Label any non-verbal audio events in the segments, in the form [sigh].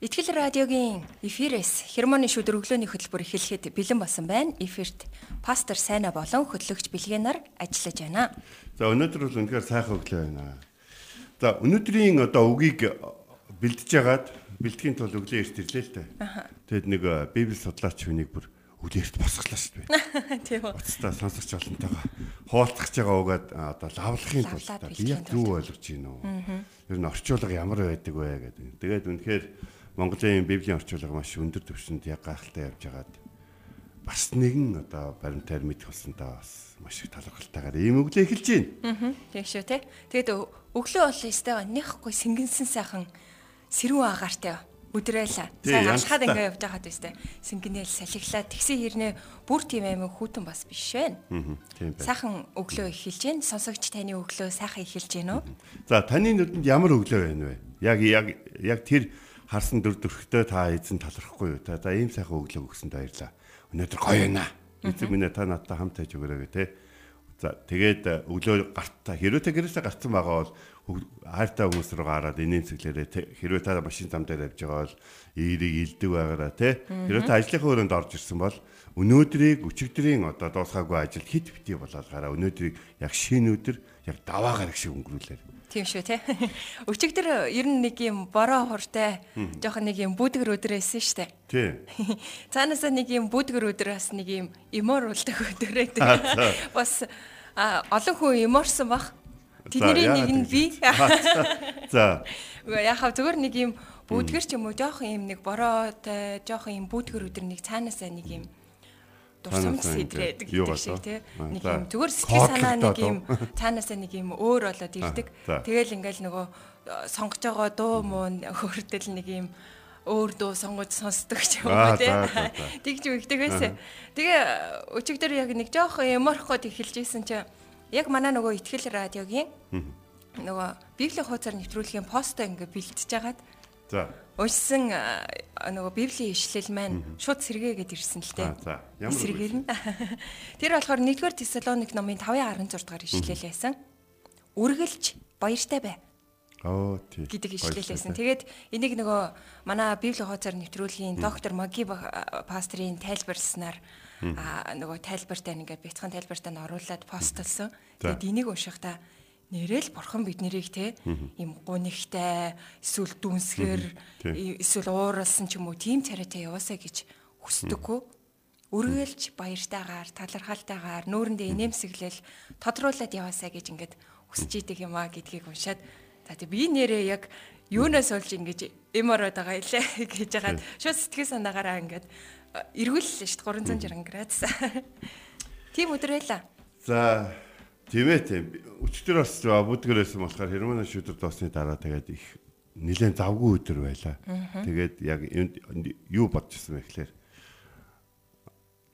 Итгэл радиогийн эфирээс хермоны шүдэр өглөөний хөтөлбөр эхлэхэд бэлэн болсон байна. Эфирт пастор Сайна болон хөтлөгч Билгэнаар ажиллаж байна. За өнөөдөр бол үнэхээр сайхан өглөө байна. За өнөөдрийн одоо үгийг бэлдэж ягаад бэлтгэхийн тулд өглөө эрт ирлээ л дээ. Тэгэд нэг э, библи судлаач хүнийг бүр өглөө эрт босглоо шүү дээ. [laughs] Тийм үү. Уцтаа сонсогч олонтойгоо хуваалцах байгаа угаад одоо лавлахын тулд би яг юу ойлгож байна уу? Ер нь орчуулга ямар байдаг вэ гэдэг. Тэгээд үнэхээр Монголын библийн орчуулга маш өндөр түвшинд яг гайхалтай явж байгаад бас нэгэн одоо баримтаар мэдэх болсонтой бас маш их талархалтайгаар ийм өглөө эхэлж байна. Аа. Тийм шүү те. Тэгээд өглөө бол өстэйгаа нэхгүй сэнгэнсэн сайхан сэрүүн агаартай өдрөөлаа. Тий, Сайн алхаад ингээ явж байгаад өстэй. Сэнгэнэл салхиглаа. Тэгсэн хэрнээ бүр тийм аймаг хүүтэн бас биш байна. Аа, тийм байна. Сайхан өглөө эхэлж байна. Сонсогч таны өглөө сайхан эхэлж байна уу? За таны нүдэнд ямар өглөө байна вэ? Яг яг яг тэр харсан дүр төрхтөө та эзэн талархахгүй юу? Та за ийм сайхан өглөө өгсөнд баярлаа. Өнөөдөр гоё байна. Эзэн минь та надтай хамт байж өгөөрэй те. За тэгээд э, өглөө гартаа хэрвээ та гэрээсээ гарсан байгаа бол хайртай хүмүүс рүү гараад инээн цэглээрээ. Хэрвээ та машин зам дээр явж байгаа бол эерийг илдэг байгаараа те. Хэрвээ та ажлынхаа өрөөнд орж ирсэн бол өнөөдрийг өчигдрийн одоо дуусгаагүй ажил хит бити болоод гараа. Өнөөдрийг яг шинэ өдөр яг даваа гараг шиг өнгөрүүлээрэй. Тийм шүү те. Өчигдөр ер нь нэг юм бороо хуртай жоохон нэг юм бүдгэр өдөр байсан штэ. Тий. [laughs] Цаанаасаа нэг юм бүдгэр өдөр бас нэг юм эморуулдаг өдрөө [laughs] Аа, тэгээ. Бас олон хүн эморсон бах. Тэдний нэг нь би. [laughs] За яхав зүгээр нэг юм бүдгэр ч юм уу жоохон юм нэг бороотой жоохон юм бүдгэр өдөр нэг цаанаасаа нэг юм дурсамж сэтрээд гэдэг шиг тий. Нэг юм зүгээр сэтгэл санаа нэг юм цаанаасаа нэг юм өөр болоод ирдэг. Тэгэл ингээл нөгөө э, сонгож байгаа дуу муу хөрдөл нэг юм өөр дуу сонгож сонсдог ч юм уу тий. [laughs] Тэгж үгдэг байсан. Тэгээ өчигдөр яг нэг жоох эморх гот эхэлж исэн чи яг манай нөгөө ихтгэл радиогийн нөгөө библийн хуудасаар нэвтрүүлгийн постоо ингээ бэлтэж хагаад за. Уншсан нөгөө библийн ишлэл маань шууд сэргээгээд ирсэн л дээ. за. Ямар Сэргээр нь. [laughs] Тэр болохоор 1-р Тесалоник номын 5:16 дугаар ишлэл байсан. Үргэлж баяртай бай Оо тий. гэдэг ишлэл байсан. Тэгээд энийг нөгөө манай библийн хуудасаар нэвтрүүлгийн доктор Маги пастрийн тайлбарласнаар аа нөгөө тайлбартай ингээд бяцхан тайлбартай нь оруулаад постлсон. Тэгээд энийг уншихдаа нэрэл бурхан бид нарыг те. Юм гунигтай эсвэл дүнсгэр эсвэл ууралсан ч юм уу тийм царайтай яваасаа гэж хүсдэггүй. Үргэлж баяртайгаар, талархалтайгаар, нүүрэндээ инээмсэглэл тодруулаад яваасаа гэж ингээд хүсэж идэг юм а гэдгийг уншаад за тий би нэрээ яг юунаас олж ингэж эм ороод байгаа илээ [laughs] гэж ягаад шууд сэтгэл санаагаараа ингээд э, эргүүллээ шүү дээ 360 градус. Тийм өдөр байлаа. За тийм ээ тийм. Өчтөр бас бүдгэрээсэн болохоор Хермоны шүдэр доосны дараа тэгээд их нэлээд завгүй өдөр байлаа. Тэгээд яг юу бодчихсон бэ гэхээр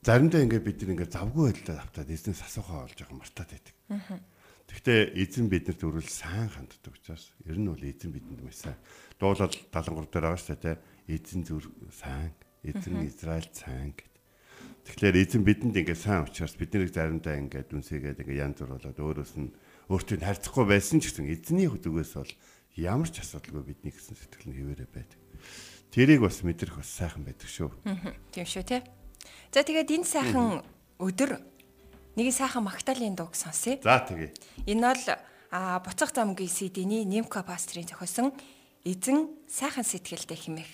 заримдаа ингээд бид ингээд завгүй байдлаа автаад эзнээс асуухаа олж байгаа мартаад байдаг. Гэхдээ эзэн биднэрт өрөөл сайн ханддаг учраас ер нь бол эзэн бидэнд сайн. Дуулал 73 дээр байгаа шүү дээ. Эзэн зүр сайн, эзэн Израиль сайн гэдэг. Тэгэхээр эзэн бидэнд ингээд сайн учраас бид нарыг заримдаа ингээд үнсээгээд ингээд янз бүр болоод өөрөөс нь өөртөө харьцахгүй байсан ч гэсэн эзний хөдөгөөс бол ямар ч асуудалгүй бидний гэсэн сэтгэл нь хэвээрээ байдаг. Тэрийг бас мэдрэх бас сайхан байдаг шүү. Тийм шүү те. За тэгээд энэ сайхан өдөр нэг сайхан магтаалын дууг сонсъё. За тэгээ. Энэ бол буцах замгийн CD-ний Нимка пастрын зохиосон эзэн сайхан сэтгэлтэй химэх.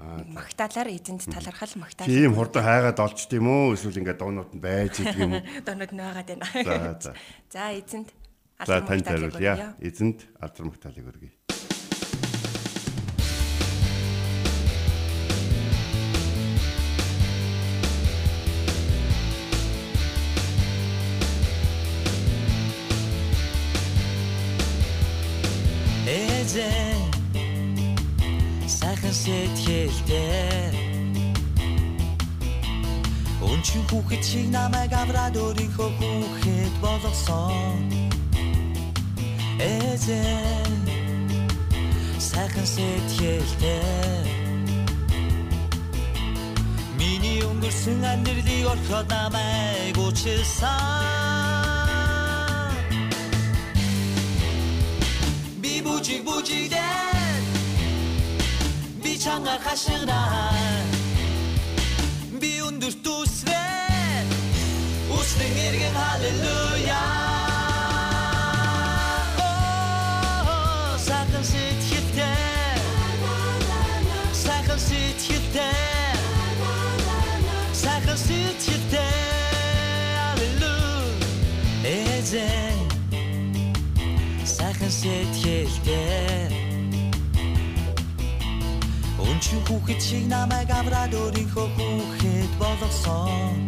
Магтаалаар эзэнд талархал магтаал. Тийм хурдан хайгаад олчт юм уу? Эсвэл ингээд дуунууд нь байж идэг юм уу? [laughs] донод нь байгаад байна. За, за. За эзэнд За алдар тань магтаалыг өргөё. Эзэнд алдар магтаалыг өргөе. Эзэн сайхан сэтгэлтэй Өнчин хүүхэд шиг намайг авраад өөрийнхөө хүүхэд болгосон. Эзэн сайхан сэтгэлтэй Миний өнгөрсөн амьдралыг орхиод намайг уучлсан Би бүжиг бүжигдэн Би чангаар хашгираа Би өндөр төсвэн Үслэн эргэн халелуя Сайхан сэтгэлтэй Сайхан сэтгэлтэй сайхан сэтгэлтэй Аллилуйя. Эзэн. Сайхан сэтгэлтэй Өнчин хүүхэд шиг намайг авраад өөрийнхөө хүүхэд болгосон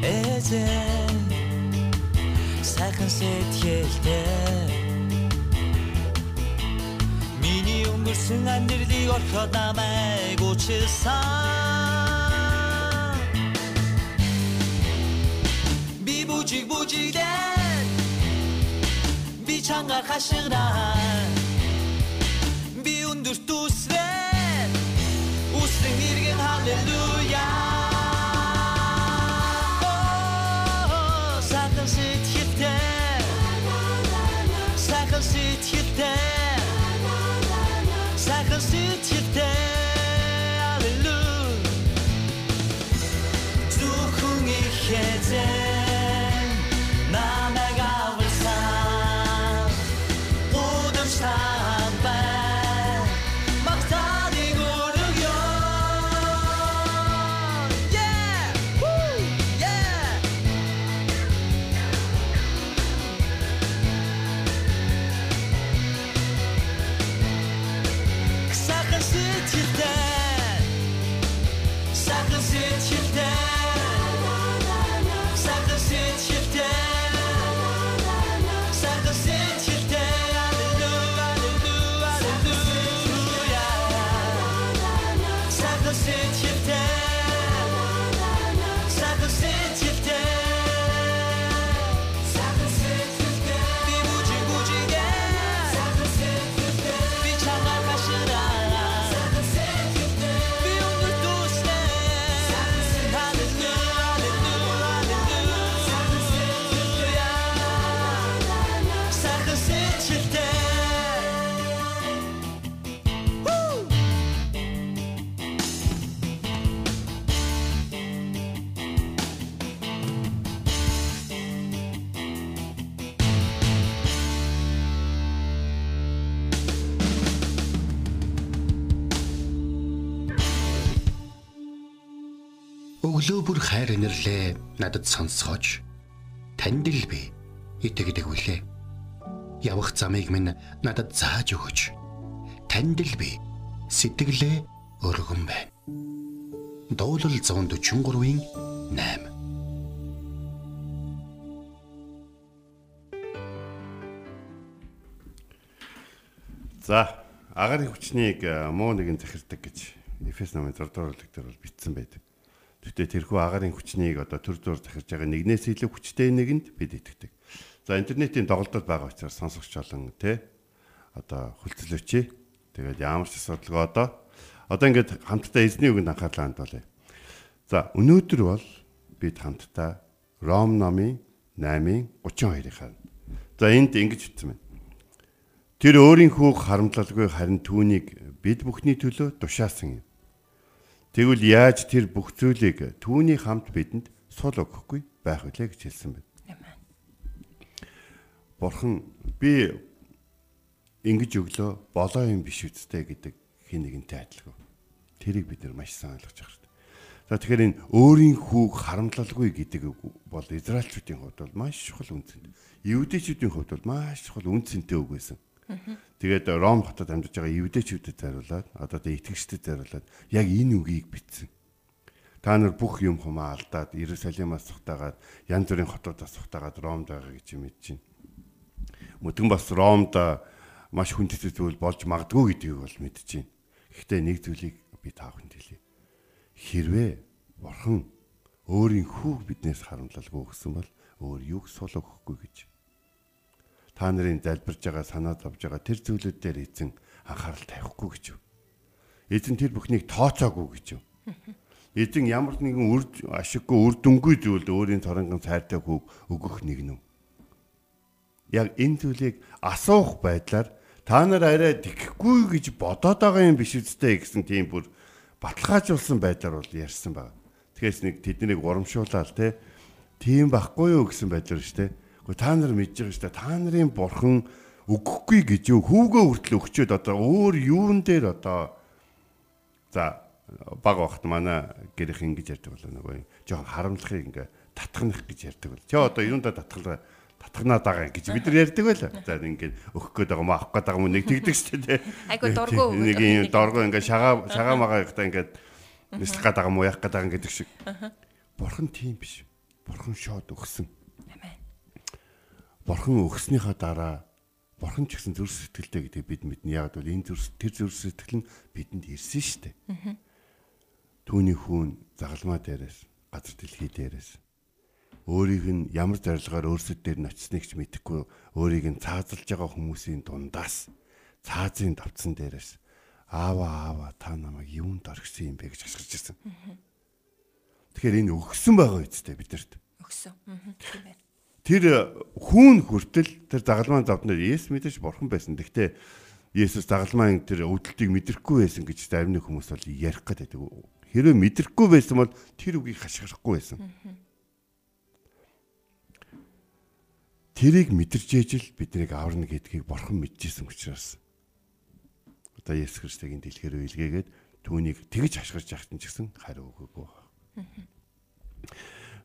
Эзэн сайхан сэтгэлтэй Миний өнгөрсөн амьдралыг орхиод намайг уучлсан Би бүжиг бүжигдэн Би чангаар хашгираа иргэн халелуя Сайхан сэтгэлтэй Өглөө бүр хайр инэрлээ надад сонсгооч. Танд л би итгэдэг үлээ. Явах замыг минь надад зааж өгөөч. Танд л би сэтгэлээ өргөн байна. Дуулал 143-ийн 8 За агарын хүчнийг э, муу нэгэн захирдаг гэж Эфес намын 6 дугаар бүлэг дээр бол бичсэн байдаг. Гэхдээ тэрхүү агарын хүчнийг одоо төр зур захирж байгаа нэгнээс илүү хүчтэй нэгэнд бид итгэдэг. За интернетийн тоглолтод байгаа учраас сонсогч олон те одоо хүлцэлөөч. Тэгээд ямар ч асуудалгүй одоо одоо ингээд хамтдаа эзний үгэнд анхаарлаа хандуулъя. За өнөөдөр бол бид хамтдаа Ром номын 8-ын 32-ыг харна. За энд ингэж бичсэн байна. Тэр өөрийнхөө харамтлалгүй харин түүнийг бид бүхний төлөө тушаасан юм. Тэгвэл яаж тэр бүх зүйлийг түүний хамт бидэнд сул өгөхгүй байх вүлээ гэж хэлсэн байна. Амен. Бурхан би ингэж өглөө болоо юм биш үсттэй гэдэг хин нэгэнтэй адилгүй. Тэрийг бид нар маш сайн ойлгож байгаа шүү дээ. За тэгэхээр энэ өөрийн хүүг харамтлалгүй гэдэг бол израилчүүдийн хувьд бол маш чухал үнцэнтэй. Евдээчүүдийн хувьд бол маш чухал үнцэнтэй үг байсан. Тэгээд Ром хотод амьдарч байгаа евдээчүүдэд зариулаад одоо тэ итгэгчдэд зариулаад яг энэ үгийг бичсэн. Та нар бүх юм хумаа алдаад Иерусалимаас цухтагаад янз бүрийн хотуудаас цухтагаад Ромд байгаа гэж мэдэж байна. Мөдгөн бас Ромд маш хүндэт зүйл болж магадгүй гэдгийг бол мэдэж байна. Гэхдээ нэг зүйлийг би та бүхэнд хэлье. Хэрвээ Бурхан өөрийн хүүг биднээс харамлалгүй өгсөн бол өөр юг сул өгөхгүй гэж. Та нарын залбирж байгаа санаа зовж байгаа тэр зүйлүүд дээр эзэн анхаарал тавихгүй гэж. Эзэн тэр бүхнийг тооцоогүй гэж. Эзэн ямар нэгэн үр ашиггүй үр дүнгүй зүйлд өөрийн цорongон цайртай хүүг өгөх нэг нү. Яг энэ зүйлийг асуух байдлаар та нар арай тэхгүй гэж бодоод байгаа юм биш үстэй гэсэн тийм бүр баталгаажуулсан байдлаар бол ярьсан байна. Тэгээс нэг тэднийг урамшуулаад те тийм байхгүй юу гэсэн байдлаар штэ. Гэхдээ та нар мэдж байгаа штэ. Та нарын бурхан өгөхгүй гэж юу хүүгөө хүртэл өгчөөд одоо өөр юун дээр одоо за баг багт манай гэрх ингэж ярьдаг болоо нөгөө жоохон харамлахыг ингээ татхнах гэж ярьдаг бол. Чи одоо юунда татхлаа татхнаад байгаа гэж бид нар ярьдаг байла. За ингээд өгөх гээд байгаа маа авах гээд байгаа юм нэг тэгдэг шүү дээ. Айгу дургу нэг юм дургу ингээ шагаа шагаа магаа ихтэй ингээд нислэх гээд байгаа мó яах гээд байгаа гэдэг шиг. Бурхан тийм биш. Бурхан шууд өгсөн. Бурхан өгснийхаа дараа Бурхан ч гэсэн зүрх сэтгэлтэй гэдэг бид мэднэ. Яг бол энэ зүрх тэр зүрх сэтгэл нь бидэнд ирсэн шүү дээ. Түүний хүүн загалмаа дээрээс газар дэлхий дээрээс өөрийг нь ямар зорилгоор өөрсөд дээр нь очсныг ч мэдэхгүй өөрийг нь цаазалж байгаа хүмүүсийн дундаас цаазын давцсан дээрээс аава аава та намайг юунд орхисон юм бэ гэж хашгирч ирсэн. Тэгэхээр энэ өгсөн байгаа үсттэй бидэрт. Өгсөн. Тийм байна. Тэр хүүн хүртэл тэр загалмаан завднаар Есүс мэдээж бурхан байсан. Гэхдээ Есүс загалмаан тэр өвдөлтийг мэдрэхгүй байсан гэж нэг хүмүүс бол ярих гэдэг. Хэрэв мэдрэхгүй байсан бол тэр үгийг хашгирахгүй байсан. Тэрийг мэдэрч ээжл биднийг аварна гэдгийг бурхан мэдчихсэн учраас одоо Есүс Христийг энэ дэлхээр үйлгээгээд түүнийг тэгж хашгирч яхтан ч гэсэн хариу өгөөгүй.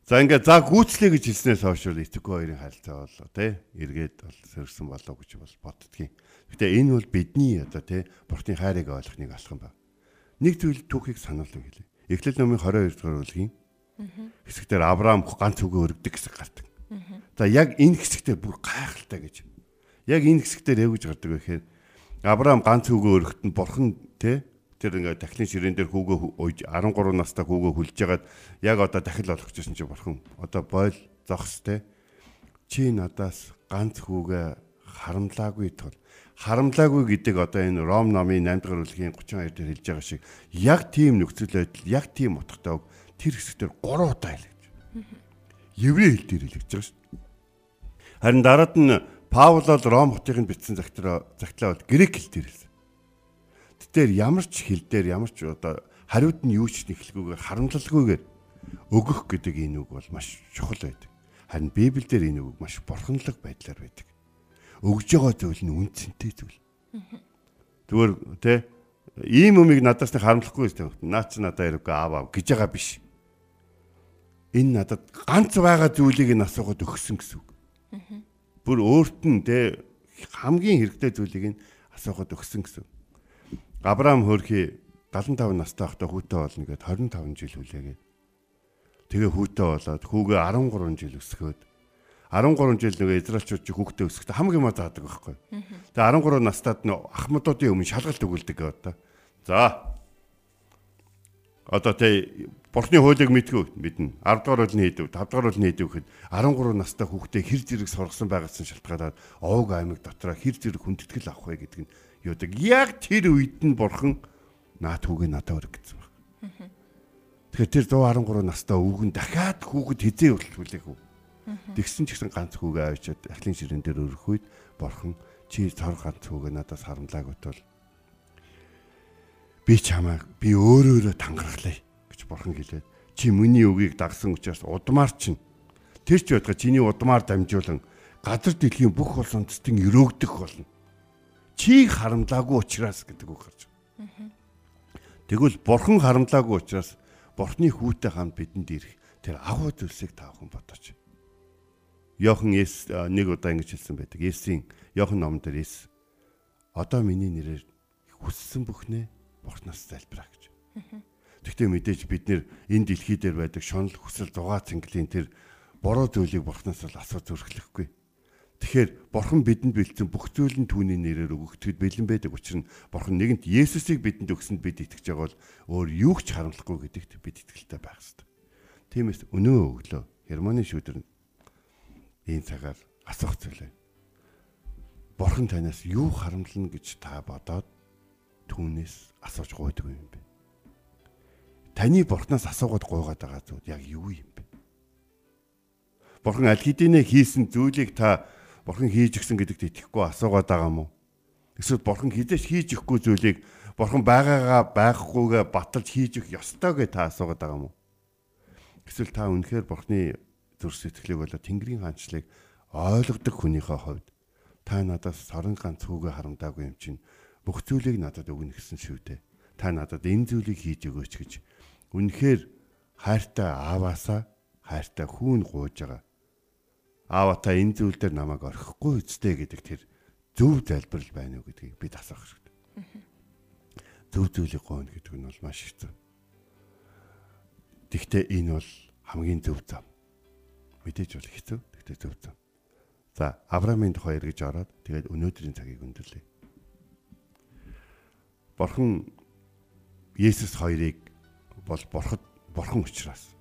За ингээд за гүйцлээ гэж хэлснээс хойш итгэхгүй хоёрын харилцаа болоо тий эргээд бол сөрсөн болоо гэж бол боддгийн. Гэтэ энэ бол бидний одоо тий бурхны хайрыг ойлгохныг алах юм байна. Нэг зүйл түүхийг сануулсан гэлээ. Эхлэл номын 22 дугаар бүлгийн хэсэгтэр Авраам ганц үгээ өргөдөг хэсэг гардаг. За яг энэ хэсэгтээ бүр гайхалтай гэж. Яг энэ хэсэгтээ яг гэж гардаг гэхээр Авраам ганц үгээ өргөхтөнд бурхан те тэр ингээ дахлын ширээн дээр хүүгөө ууж 13 настай хүүгөө хүлж ягаад яг одоо дахил болгочихсон чи бурхан одоо бойл зогс те чи надаас ганц хүүгээ харамлаагүй тул харамлаагүй гэдэг одоо энэ Ром номын 8 дугаар бүлгийн 32 дээр хэлж байгаа шиг яг тийм нөхцөл байдал яг тийм утгатай тэр хэсэгтэр 3 удаа хэлж. Еврей хэл дээр хэлж байгаа шүү. Харин дараад нь Паул бол Ром хотыг нь бичсэн загтлаа загтлаа бол грек хэл дээр хэлсэн. Тэр ямар ч хэл дээр ямар ч одоо хариуд нь юу ч нэхлгүйгээр харамлалгүйгээр өгөх гэдэг энэ үг бол маш чухал байдаг. Харин Библиэлд энэ үг маш бурханлаг байдлаар байдаг. Өгж байгаа зүйл нь үнцэнтэй зүйл. Зүгээр тэ ийм өмийг надаас нэг харамлахгүй юм. Наа чи надаа ирэхгүй аав аав гэж байгаа биш. Энэ надад ганц байгаа зүйлийг нь асуухад өгсөн гэсэн үг. Бүр өөрт нь тэ хамгийн хэрэгтэй зүйлийг нь асуухад өгсөн гэсэн. Авраам хөрхи 75 настай байхдаа хүүтэй болно гэд 25 жил хүлээгээд тэгээ хүүтэй болоод хүүгээ 13 жил өсгөөд 13 жил нөгөө израилчууд чи хүүхдээ өсгөхдө хамаг юм заадаг байхгүй. Тэгээ 13 настайд нөө ахмадуудын өмнө шалгалт өгүүлдэг одоо. За. Одоо тэ Бурхны хуулийг мэдгүй мэднэ. 10 дугаар хуулийг хийдэг, 5 дугаар хуулийг хийдэг гэхэд 13 настай хүүхдээ хэр зэрэг сургасан байгaalсан шалтгаалаад овг аймаг дотроо хэр зэрэг хүндэтгэл авах вэ гэдэг нь юудаг. Яг тэр үед нь Бурхан наад хүүгээ надад өрг гэсэн баг. Тэгэхээр тэр 113 настай өвгөн дахиад хүүхэд хизээ өртөлүүлэх үү? Тэгсэн ч гэсэн ганц хүүгээ авчиад ахлын ширээн дээр өрөх үед Бурхан чи цор ганц хүүгээ надаас харамлаагүй тул би чамайг би өөрөөрөө тангарахлаа гэж бурхан хэлээд чи миний үгийг дагсан учраас удмаар чинь тэр ч байтга чиний удмаар дамжуулан газар дэлхийн бүх улс үндэстэн өрөөгдөх болно. Чийг харамлаагүй учраас гэдэг үг гарч. Тэгвэл бурхан харамлаагүй учраас бурхны хүүтэй хамт бидэнд ирэх тэр агуу зүйлсийг та бүхэн бодооч. Йохан Эс нэг удаа ингэж хэлсэн байдаг. Есийн Йохан номон дээр Эс одоо миний нэрээр хүссэн бүхнээ бурхнаас залбираа гэж. Тэгтээ мэдээж бид нэр энэ дэлхий дээр байдаг шонол хүсэл зугаа цэнгэлийн тэр буруу зүйлийг бурхнаас л асуу зүрхлэхгүй. Тэгэхээр бурхан бидэнд бэлдсэн бүх зүйл нь түүний нэрээр өгөгдөхөд бэлэн байдаг учраас бурхан нэгэнт Есүсийг бидэнд өгсөнд бид итгэж байгаа бол өөр юу ч харамлахгүй гэдэгт бид итгэлтэй байх хэрэгтэй. Тиймээс өнөө өглөө Германы шүүдэр ийм цагаар асуух зүйлээ. Бурхан танаас юу харамлна гэж та бодоод түүнээс асууж гуйдаг юм бэ? Таны бурхнаас асуугаад гуйгаад байгаа зүйл яг юу юм бэ? Бурхан аль хэдийнэ хийсэн зүйлийг та бурхан хийж өгсөн гэдэгт итгэхгүй асуугаад байгаа мó? Эсвэл бурхан хизээш хийж өгөхгүй зүйлийг бурхан байгаагаа байхгүйгээ баталж хийж өгөх ёстой гэж та асуугаад байгаа мó? Эсвэл та үнэхээр бурханы зүрх сэтгэлийг болоо Тэнгэрийн хаанчлыг ойлгодог хүнийхээ хувьд та надаас сорон ганц хүүгээ харамдаагүй юм чинь бүх зүйлийг надад өгнө гэсэн шүү дээ. Та надад энэ зүйлийг хийж өгөөч гэж үнэхээр хайртай ааваасаа хайртай хүүн гуйж байгаа. Аава та энэ зүйл дээр намайг орхихгүй үсттэй гэдэг тэр зөв залбирал байна уу гэдгийг бид асуух хэрэгтэй. Зөв зүйлийг гойно гэдэг нь бол маш хэцүү. Тэгвэл энэ бол хамгийн зөв зам. Мэдээж бол хэцүү. Тэгвэл зөв зам. За Авраамийн тухай эргэж ороод тэгээд өнөөдрийн цагийг өндөрлөе. Бурхан Есүс хоёрыг бол бурхад бурхан учраас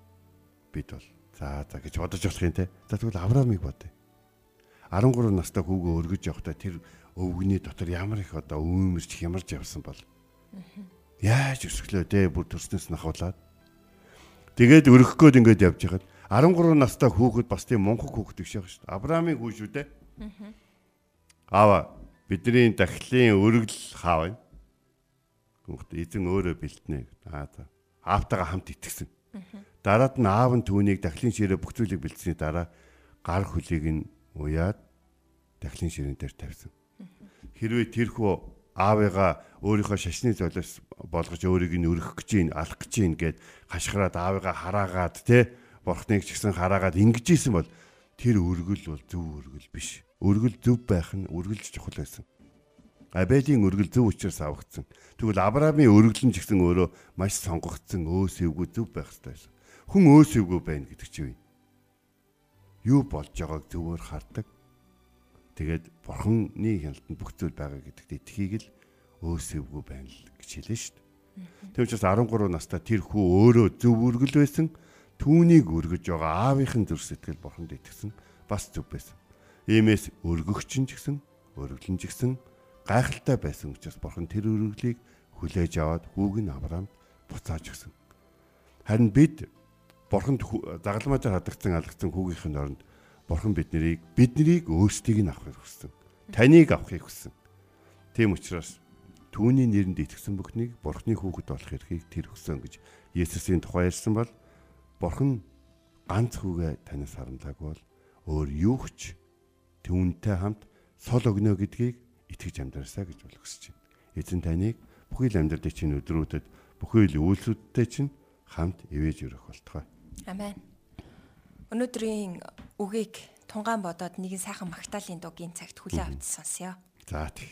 бид бол за за гэж бодож болох юм те. За тэгвэл Авраамыг бодъё. 13 настай хүүгөө өргөж явахдаа тэр өвгөний дотор ямар их одоо өөмөрч хямарж явсан бол яаж өсглөө те бүр төрснөөс нахуулаад тэгээд өргөх гээд ингээд явж хахад 13 настай хүүхэд бас тийм мунхаг хүүхэд биш яг шүү дээ. Авраамийн хүү шүү дээ. Аава бидний дахлын өргөл хаав юм Гүнхт эзэн өөрөө бэлтнэ. Аа за. Аавтайгаа хамт итгэсэн. Дараад нь аав нь түүнийг дахлын ширээ бүх зүйлийг бэлдсэний дараа гар хөлийг нь уяад дахлын ширээн дээр тавьсан. Хэрвээ тэрхүү аавыгаа өөрийнхөө шашны золиос болгож өөрийг нь өргөх гэж ийн алах гэж ийн гэд хашгираад аавыгаа хараагаад те бурхныг ч гэсэн хараагаад ингэж исэн бол тэр өргөл бол зөв өргөл биш. Өргөл зөв байх нь өргөлж чухал байсан. Абелийн өргөл зөв учраас авагдсан. Тэгвэл Авраамийн өргөл нь ч гэсэн өөрөө маш сонгогдсон өөсөвгүй зөв байх ёстой байсан. Хүн өөсөвгүй байна гэдэг чинь юу болж байгааг зөвөр хардаг. Тэгээд бурханы хяналтанд бүх зүйл байгаа гэдэгт итхийг л өөсөвгүй байна л гэж хэлсэн шүү дээ. Тэг учраас 13 настай тэр хүү өөрөө зөв өргөл байсан. Түүнийг өргөж байгаа аавынхын зүрх сэтгэл бурханд итгэсэн бас зөв байсан. Иймээс өргөгч нь ч гэсэн өргөлн ч гэсэн гайхалтай байсан учраас бурхан тэр өргөлийг хүлээж аваад хүүг нь Авраамд буцааж өгсөн. Харин бид бурханд загалмай дээр хадагдсан алгацсан хүүгийнхэн оронд бурхан биднийг биднийг өөрсдийг нь авахыг хүссэн. Таныг авахыг хүссэн. Тийм учраас түүний нэрэнд итгэсэн бүхнийг бурханы хүүхэд болох эрхийг тэр өгсөн гэж Есүсийн тухай ярьсан бол бурхан ганц хүүгээ танаас харамлаагүй бол өөр юу ч түүнтэй хамт сул өгнө гэдгийг итгэж амьдраасаа гэж бол хүсэж байна. Эзэн таныг бүхий л амьдралын чинь өдрүүдэд бүхий л үйлсүүдтэй чинь хамт ивэж өрөх болтугай. Амен. Өнөөдрийн үгийг тунгаан бодоод нэгэн сайхан магтаалын дугийн цагт хүлээ авч сонсъё. За тийм.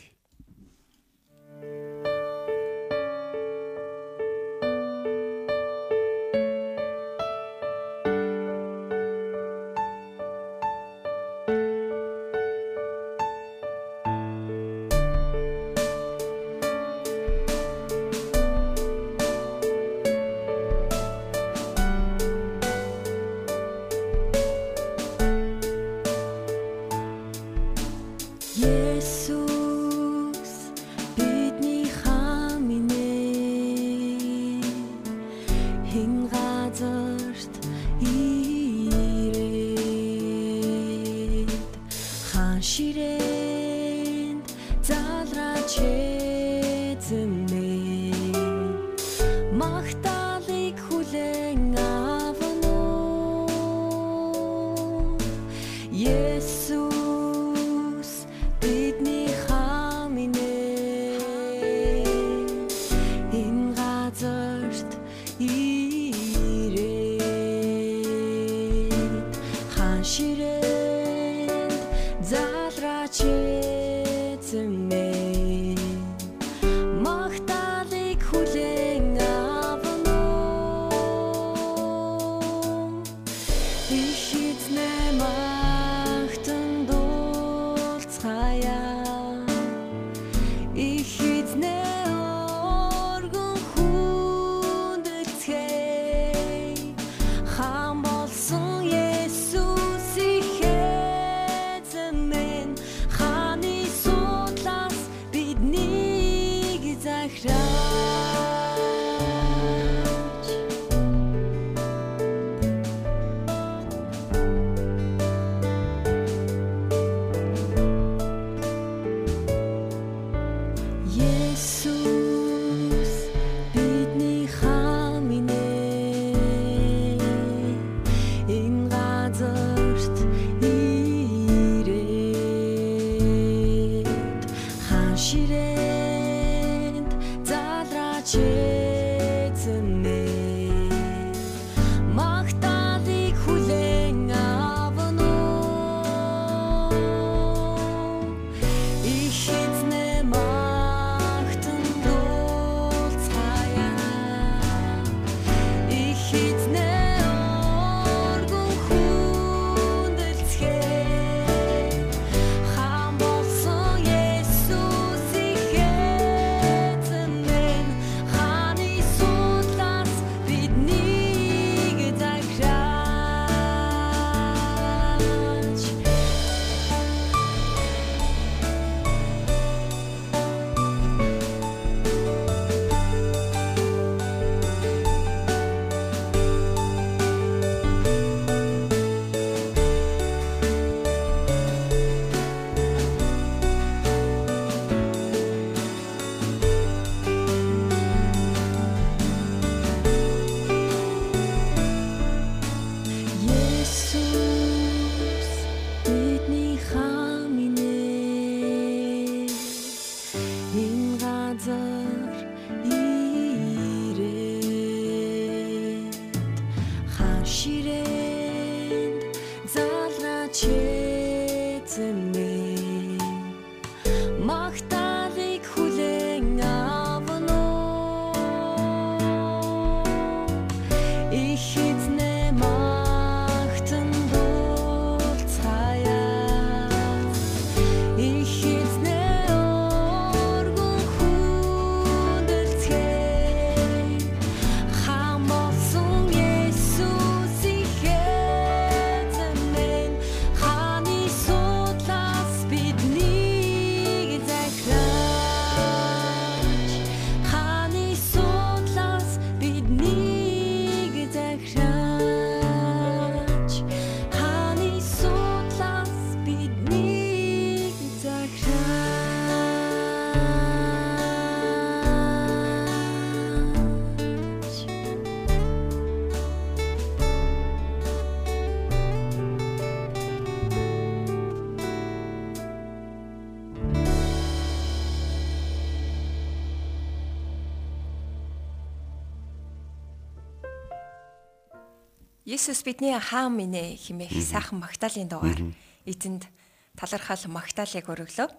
Есүс бидний хаан минь ээ хэмээх сайхан магтаалын дугаар эзэнд талархал магтаалыг өргөлөө.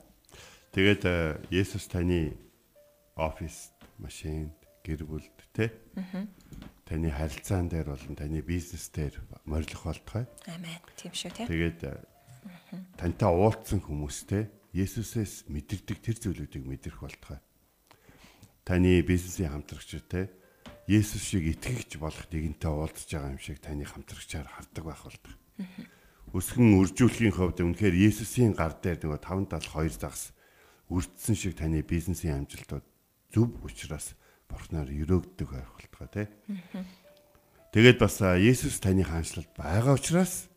Тэгээд э, Есүс таны офис, машинд, гэр бүлд те. Таны харилцаан дээр болон таны бизнес дээр морилох болтгой. Амен. Тийм шүү те. Тэгээд э, тантай уулзсан хүмүүстэй Есүсээс мэдэрдэг тэр зүйлүүдийг мэдэрх болтгой. Таны бизнесийн хамтрагчтай Есүс шиг итгэгч болох нэгэнтэй уулзж байгаа юм шиг таны хамтрагчаар хардаг байх болдог. Өсгөн үржүүлэхийн хувьд үнэхээр Есүсийн гар дээр нөгөө 572 загас үрдсэн шиг таны бизнесийн амжилтууд зөв учраас бурхнаар өрөөгддөг байх болтгой тий. Тэгээд бас Есүс таны хаанчлалд байгаа учраас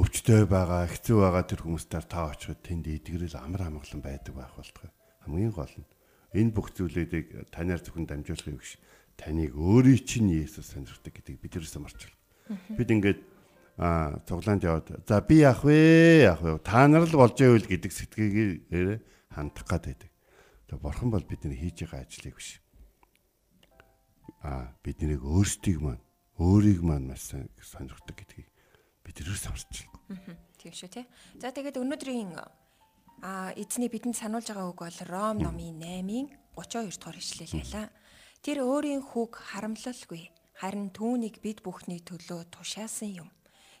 өвчтөй байгаа, хэцүү байгаа тэр хүмүүстээр та очиход тэнд идэврэл амар амгалан байдаг байх болтгой. Хамгийн гол нь энэ бүх зүйлүүдийг танаар зөвхөн дамжуулахыг биш таныг өөрийн чинь Есүс сонирхдаг гэдгийг бид юусэн марчвал. Бид ингээд а цуглаанд яваад за би яах вэ? Яах вэ? Та нар л болж байвал гэдэг сэтгэгийг хандах гад байдаг. Тэгээ бурхан бол бидний хийж байгаа ажлыг биш. А бид нарыг өөрсдийг маань өөрийг маань маш сонирхдаг гэдгийг бид юусэн марчвал. Тийм шүү те. За тэгээд өнөөдрийн а эзний бидэнд сануулж байгаа үг бол Ром номын 8-ын 32 дугаар ишлэл байлаа. Тэр өөрийн хүүг харамлалгүй харин түүнийг бид бүхний төлөө тушаасан юм.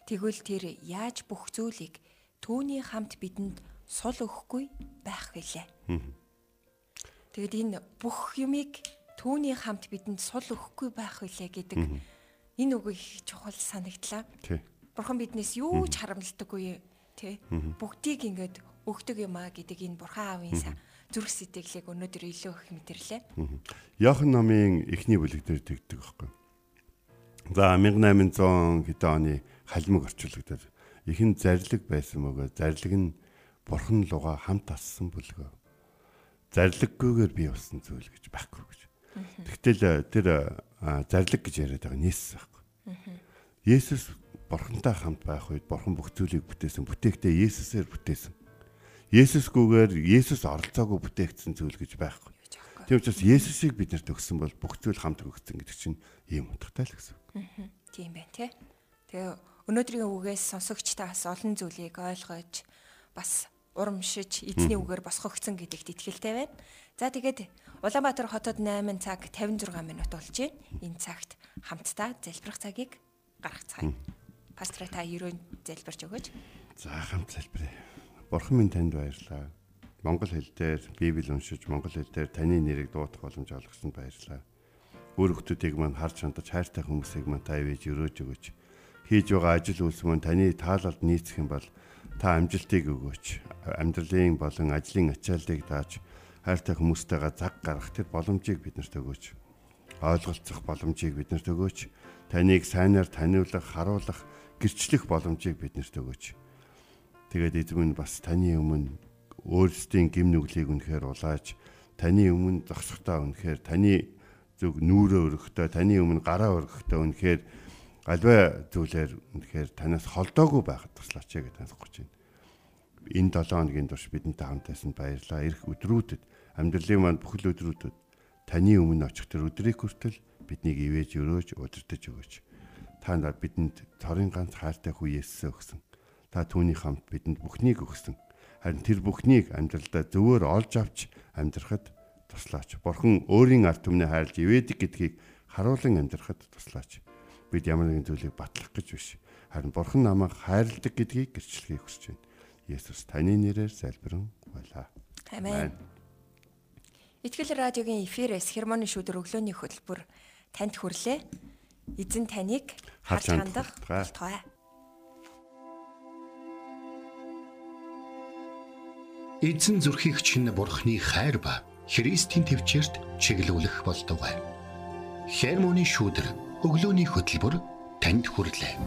Тэгвэл тэр яаж бүх зүйлийг түүний хамт бидэнд сул өгөхгүй байх вүлээ. Тэгэд энэ бүх юмыг түүний хамт бидэнд сул өгөхгүй байх вүлээ гэдэг энэ үгийг их чухал санагдлаа. Бурхан биднээс юу ч харамлдаггүй тий. Бүгдийг ингээд өгдөг юм а гэдэг энэ бурхан аавын са зүрх сэтгэлийг өнөөдөр илүү их мэдэрлээ. Яохан номын эхний бүлэг дээр тэгдэг байхгүй. За 1800 хэдэн оны халимаг орчуулгад ихэн зарлиг байсан мөгөө зарлиг нь бурхан луга хамт ассан бүлгөө. Зарлаггүйгээр бий болсон зүйл гэж байхгүй гэж. Тэгтэл тэр а, зарлиг гэж яриад байгаа Есүс байхгүй. Есүс бурхантай хамт байх үед бурхан бүх зүйлийг бүтээсэн. Бүтээхдээ Есүсээр бүтээсэн. Есүсгүйгээр Есүс оролцоогүй бүтээгдсэн зүйл гэж байхгүй. Тийм учраас Есүсийг биднэрт өгсөн бол бүх зүйл хамт өгсөн гэдэг чинь ийм утгатай л гэсэн. Тийм байна тий. Тэгээ өнөөдрийн үгээс сонсогч та бас олон зүйлийг ойлгож бас урамшиж эзний үгээр босгогдсон гэдэгт итгэлтэй байна. За тэгээд Улаанбаатар хотод 8 цаг 56 минут болж байна. Энэ цагт хамтдаа залбирах цагийг гаргацгаая. Пастор та ерөн залбирч өгөөч. За хамт залбирая. Бурхан минь танд баярлалаа. Монгол хэл дээр Библийг уншиж Монгол хэл дээр таны нэрийг дуудах боломж олгосонд баярлалаа. Өөр хүмүүсийг мань харж хандаж хайртай хүмүүсийг мань та ивэж өрөөж өгөөч. Хийж байгаа ажил үйлс мань таны таалалд нийцэх юм бол та амжилтыг өгөөч. Амьдралын болон ажлын ачааллыг дааж хайртай хүмүүстэйгээ цаг гаргах тэр боломжийг биднэрт өгөөч. Ойлголцох боломжийг биднэрт өгөөч. Таныг сайнаар таниулах, харуулах, гэрчлэх боломжийг биднэрт өгөөч. Тэгээд эзэм нь бас таны өмнө өөрсдийн гим нүглийг үнэхээр улааж таны өмнө зогсохдоо үнэхээр таны зүг нүүрээ өргөхдөө таны өмнө гараа өргөхдөө үнэхээр альва зүйлээр үнэхээр танаас холдоогүй байхад туслаач гэж таньсахгүй байна. Энэ 7 хоногийн турш бидэнтэй хамтайсан баярлалаа. Ирэх өдрүүдэд амьдралын манд бүхэл өдрүүдэд таны өмнө очих тэр өдрийг хүртэл биднийг ивэж өрөөж удирдах өгөөч. Та нар бидэнд цорын ганц хайртай хүү Есүсээ өгсөн. Та түүний хамт бидэнд бүхнийг өгсөн. Харин тэр бүхнийг амьдралдаа зөвөр олж авч амьдрахад туслаач. Бурхан өөрийн ард түмнээ хайрлж ивэдэг гэдгийг харуулan амьдрахад туслаач. Бид ямар нэгэн зүйлийг батлах гэж биш. Харин Бурхан намайг хайрладаг гэдгийг гэрчлэхийг хүсэж байна. Есүс таны нэрээр залбирэн байлаа. Амен. Итгэл радиогийн эфирээс хермоны шүдэр өглөөний хөтөлбөр танд хүрлээ. Эзэн таныг харж хандах болтугай. Эзэн зүрхийг чинь бурхны хайр ба Христийн төвчөрт чиглүүлэх болтугай. Хермоны шүүдэр өглөөний хөтөлбөр танд хүрлээ.